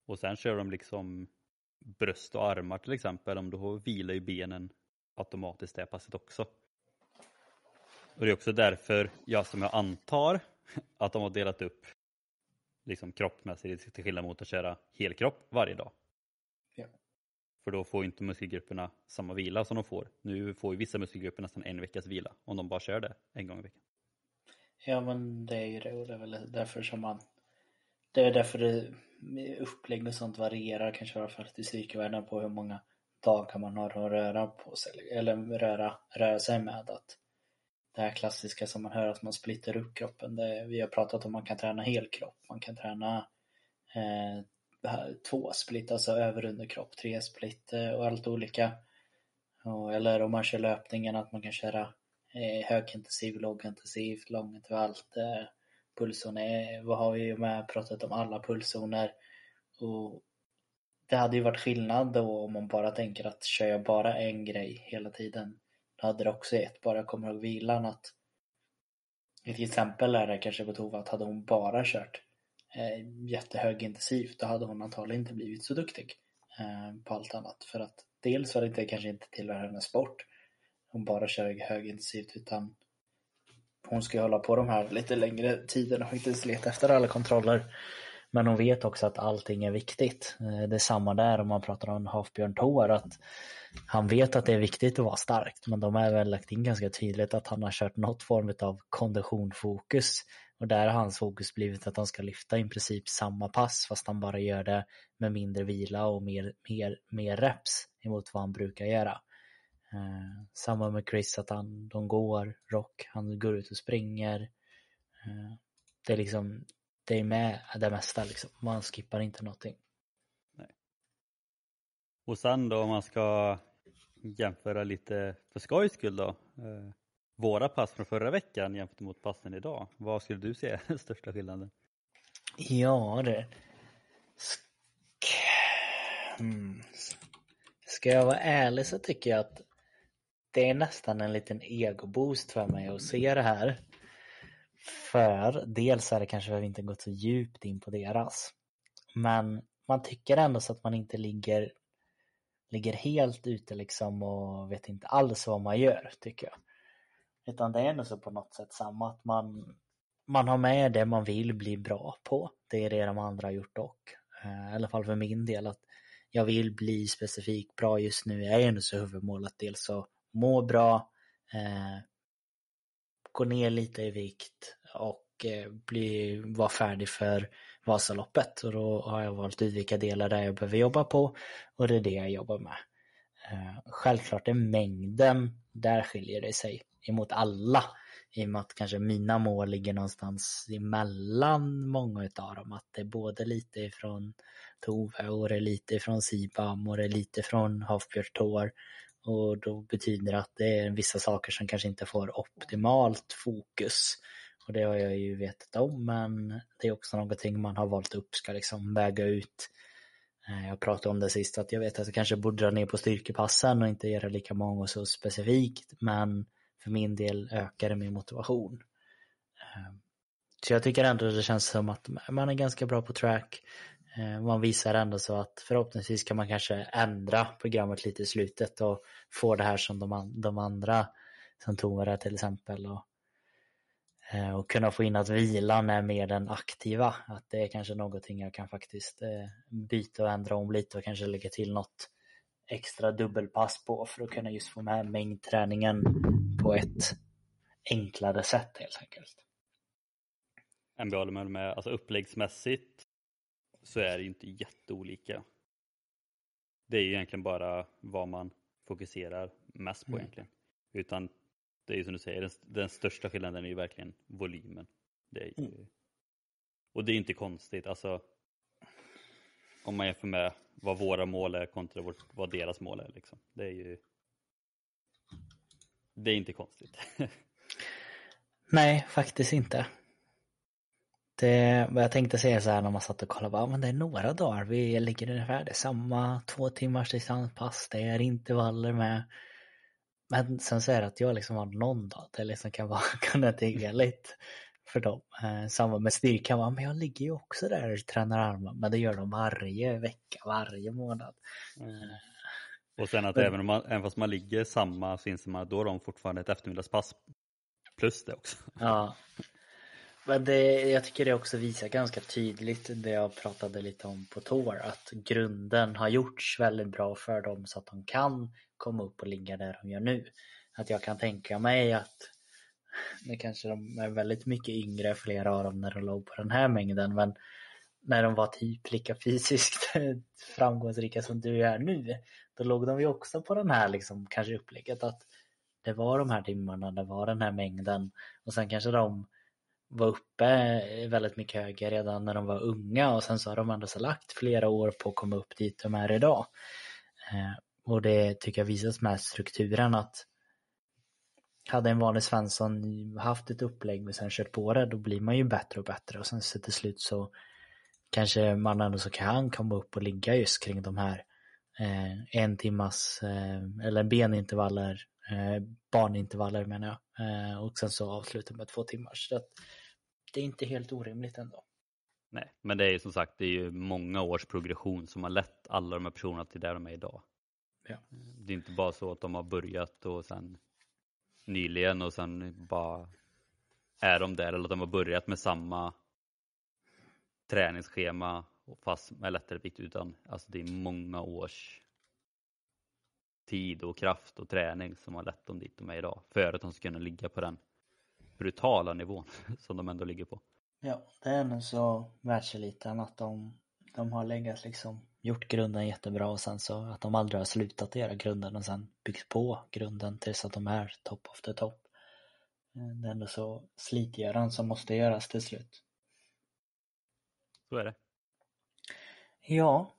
och sen kör de liksom bröst och armar till exempel, om då vilar ju benen automatiskt det passet också. Och det är också därför, jag som jag antar, att de har delat upp liksom kroppsmässigt till skillnad mot att köra helkropp varje dag. Ja. För då får inte muskelgrupperna samma vila som de får. Nu får ju vissa muskelgrupper nästan en veckas vila om de bara kör det en gång i veckan. Ja men det är ju det och det är väl därför som man Det är därför det upplägg och sånt varierar kanske i alla fall till psykvärlden på hur många dagar man har att röra på sig eller röra, röra sig med att det här klassiska som man hör att man splittar upp kroppen. Det, vi har pratat om att man kan träna helkropp, man kan träna eh, två split, alltså över underkropp, tre split eh, och allt olika. Och, eller om man kör löpningen att man kan köra Eh, högintensiv, lågintensiv, långintervallt. Eh, vad har vi med pratat om alla pulszoner. Och det hade ju varit skillnad då om man bara tänker att kör jag bara en grej hela tiden då hade det också gett, bara jag kommer ihåg vilan att ett exempel är det kanske på Tova att hade hon bara kört eh, jättehögintensivt då hade hon antagligen inte blivit så duktig eh, på allt annat för att dels var det inte, kanske inte tillhör hennes sport hon bara kör högintensivt utan hon ska hålla på de här lite längre tiderna och inte leta efter alla kontroller men hon vet också att allting är viktigt. Eh, det är samma där om man pratar om Hafbjörn Tor att han vet att det är viktigt att vara starkt men de har väl lagt in ganska tydligt att han har kört något form av konditionfokus och där har hans fokus blivit att han ska lyfta i princip samma pass fast han bara gör det med mindre vila och mer, mer, mer reps emot vad han brukar göra. Eh, samma med Chris att han, de går, Rock, han går ut och springer. Eh, det är liksom det är med det mesta liksom. Man skippar inte någonting. Nej. Och sen då om man ska jämföra lite för skojs skull då. Eh, våra pass från förra veckan jämfört mot passen idag. Vad skulle du säga är den största skillnaden? Ja det... Sk... Hmm. Ska jag vara ärlig så tycker jag att det är nästan en liten egoboost för mig att se det här. För dels är det kanske att vi inte gått så djupt in på deras. Men man tycker ändå så att man inte ligger, ligger helt ute liksom och vet inte alls vad man gör tycker jag. Utan det är ändå så på något sätt samma att man, man har med det man vill bli bra på. Det är det de andra har gjort dock. Eh, I alla fall för min del att jag vill bli specifikt bra just nu Jag är ändå så huvudmålet dels så må bra, eh, gå ner lite i vikt och eh, bli, vara färdig för Vasaloppet och då har jag valt ut vilka delar där jag behöver jobba på och det är det jag jobbar med. Eh, självklart är mängden, där skiljer det sig emot alla i och med att kanske mina mål ligger någonstans emellan många utav dem. Att det är både lite ifrån Tove och det är lite ifrån Sibam och det är lite från Hafbjörn Tor. Och då betyder det att det är vissa saker som kanske inte får optimalt fokus. Och det har jag ju vetat om men det är också någonting man har valt upp ska liksom väga ut. Eh, jag pratade om det sist att jag vet att jag kanske borde dra ner på styrkepassen och inte göra lika många så specifikt men för min del ökar det min motivation. Eh, så jag tycker ändå det känns som att man är ganska bra på track. Eh, man visar ändå så att förhoppningsvis kan man kanske ändra programmet lite i slutet och få det här som de, de andra som Tovare till exempel. Och, eh, och kunna få in att vilan är mer den aktiva. Att det är kanske någonting jag kan faktiskt eh, byta och ändra om lite och kanske lägga till något extra dubbelpass på för att kunna just få med mängdträningen på ett enklare sätt helt enkelt. Jag håller med. Alltså uppläggsmässigt så är det ju inte jätteolika. Det är ju egentligen bara vad man fokuserar mest på mm. egentligen. Utan det är ju som du säger, den, den största skillnaden är ju verkligen volymen. Det är ju, mm. Och det är inte konstigt, alltså om man jämför med vad våra mål är kontra vad deras mål är. Liksom. Det är ju det är inte konstigt. Nej, faktiskt inte. Det, vad jag tänkte säga så här när man satt och kollade, bara, men det är några dagar vi ligger ungefär, det är samma två timmars distanspass, det är intervaller med. Men sen så är det att jag liksom har någon dag det liksom kan vara kunna digga lite för dem. Eh, samma med styrkan, men jag ligger ju också där och tränar armar, men det gör de varje vecka, varje månad. Mm. Och sen att men, även, om man, även fast man ligger samma man att då har de fortfarande ett eftermiddagspass plus det också. Ja. Men det, jag tycker det också visar ganska tydligt det jag pratade lite om på Tor att grunden har gjorts väldigt bra för dem så att de kan komma upp och ligga där de gör nu. Att jag kan tänka mig att nu kanske de är väldigt mycket yngre, flera av dem, när de låg på den här mängden. Men när de var typ lika fysiskt framgångsrika som du är nu, då låg de ju också på den här liksom, kanske upplägget att det var de här timmarna, det var den här mängden och sen kanske de var uppe eh, väldigt mycket högre redan när de var unga och sen så har de ändå så lagt flera år på att komma upp dit de är idag. Eh, och det tycker jag visas med strukturen att hade en vanlig Svensson haft ett upplägg och sen kört på det, då blir man ju bättre och bättre och sen så till slut så kanske man ändå så kan komma upp och ligga just kring de här eh, en timmas eh, eller benintervaller, eh, barnintervaller menar jag eh, och sen så avsluta med två timmar. Så att det är inte helt orimligt ändå. Nej, men det är som sagt det är ju många års progression som har lett alla de här personerna till där de är idag. Ja. Det är inte bara så att de har börjat och sen nyligen och sen bara är de där eller att de har börjat med samma träningsschema fast med lättare vikt utan alltså det är många års tid och kraft och träning som har lett dem dit de är idag för att de ska kunna ligga på den brutala nivån som de ändå ligger på. Ja, det är nog så världseliten att de, de har legat liksom gjort grunden jättebra och sen så att de aldrig har slutat göra grunden och sen byggt på grunden tills att de är top of the top. Det är ändå så slitgöran som måste göras till slut. Så är det. Ja,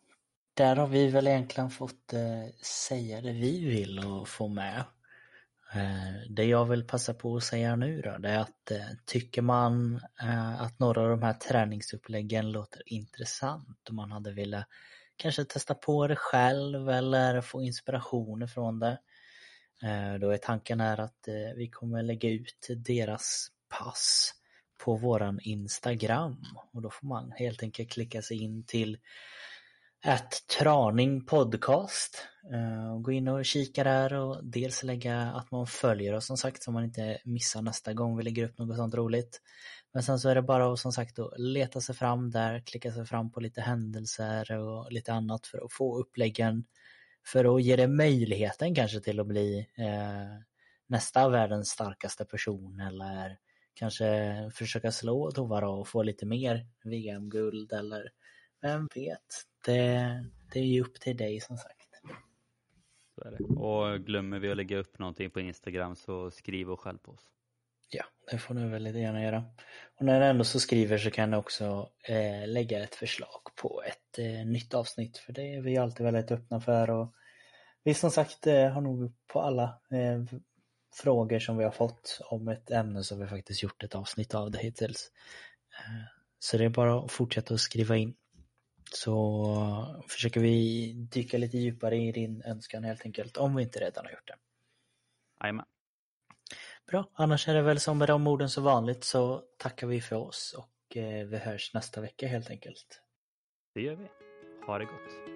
där har vi väl egentligen fått eh, säga det vi vill och få med. Eh, det jag vill passa på att säga nu då, det är att eh, tycker man eh, att några av de här träningsuppläggen låter intressant och man hade velat kanske testa på det själv eller få inspiration ifrån det. Då är tanken här att vi kommer lägga ut deras pass på våran Instagram och då får man helt enkelt klicka sig in till ett Traning Podcast. Eh, gå in och kika där och dels lägga att man följer oss som sagt så man inte missar nästa gång vi lägger upp något sånt roligt. Men sen så är det bara att som sagt att leta sig fram där, klicka sig fram på lite händelser och lite annat för att få uppläggen för att ge dig möjligheten kanske till att bli eh, nästa världens starkaste person eller kanske försöka slå Tovara och få lite mer VM-guld eller vem vet. Det, det är ju upp till dig som sagt. Så är det. Och glömmer vi att lägga upp någonting på Instagram så skriv och skäll på oss. Ja, det får du väldigt gärna göra. Och när du ändå så skriver så kan du också eh, lägga ett förslag på ett eh, nytt avsnitt för det är vi alltid väldigt öppna för och vi som sagt eh, har nog på alla eh, frågor som vi har fått om ett ämne så har vi faktiskt gjort ett avsnitt av det hittills. Eh, så det är bara att fortsätta att skriva in. Så försöker vi dyka lite djupare i din önskan helt enkelt, om vi inte redan har gjort det. Jajamän. Bra, annars är det väl som med de orden så vanligt så tackar vi för oss och eh, vi hörs nästa vecka helt enkelt. Det gör vi. Ha det gott.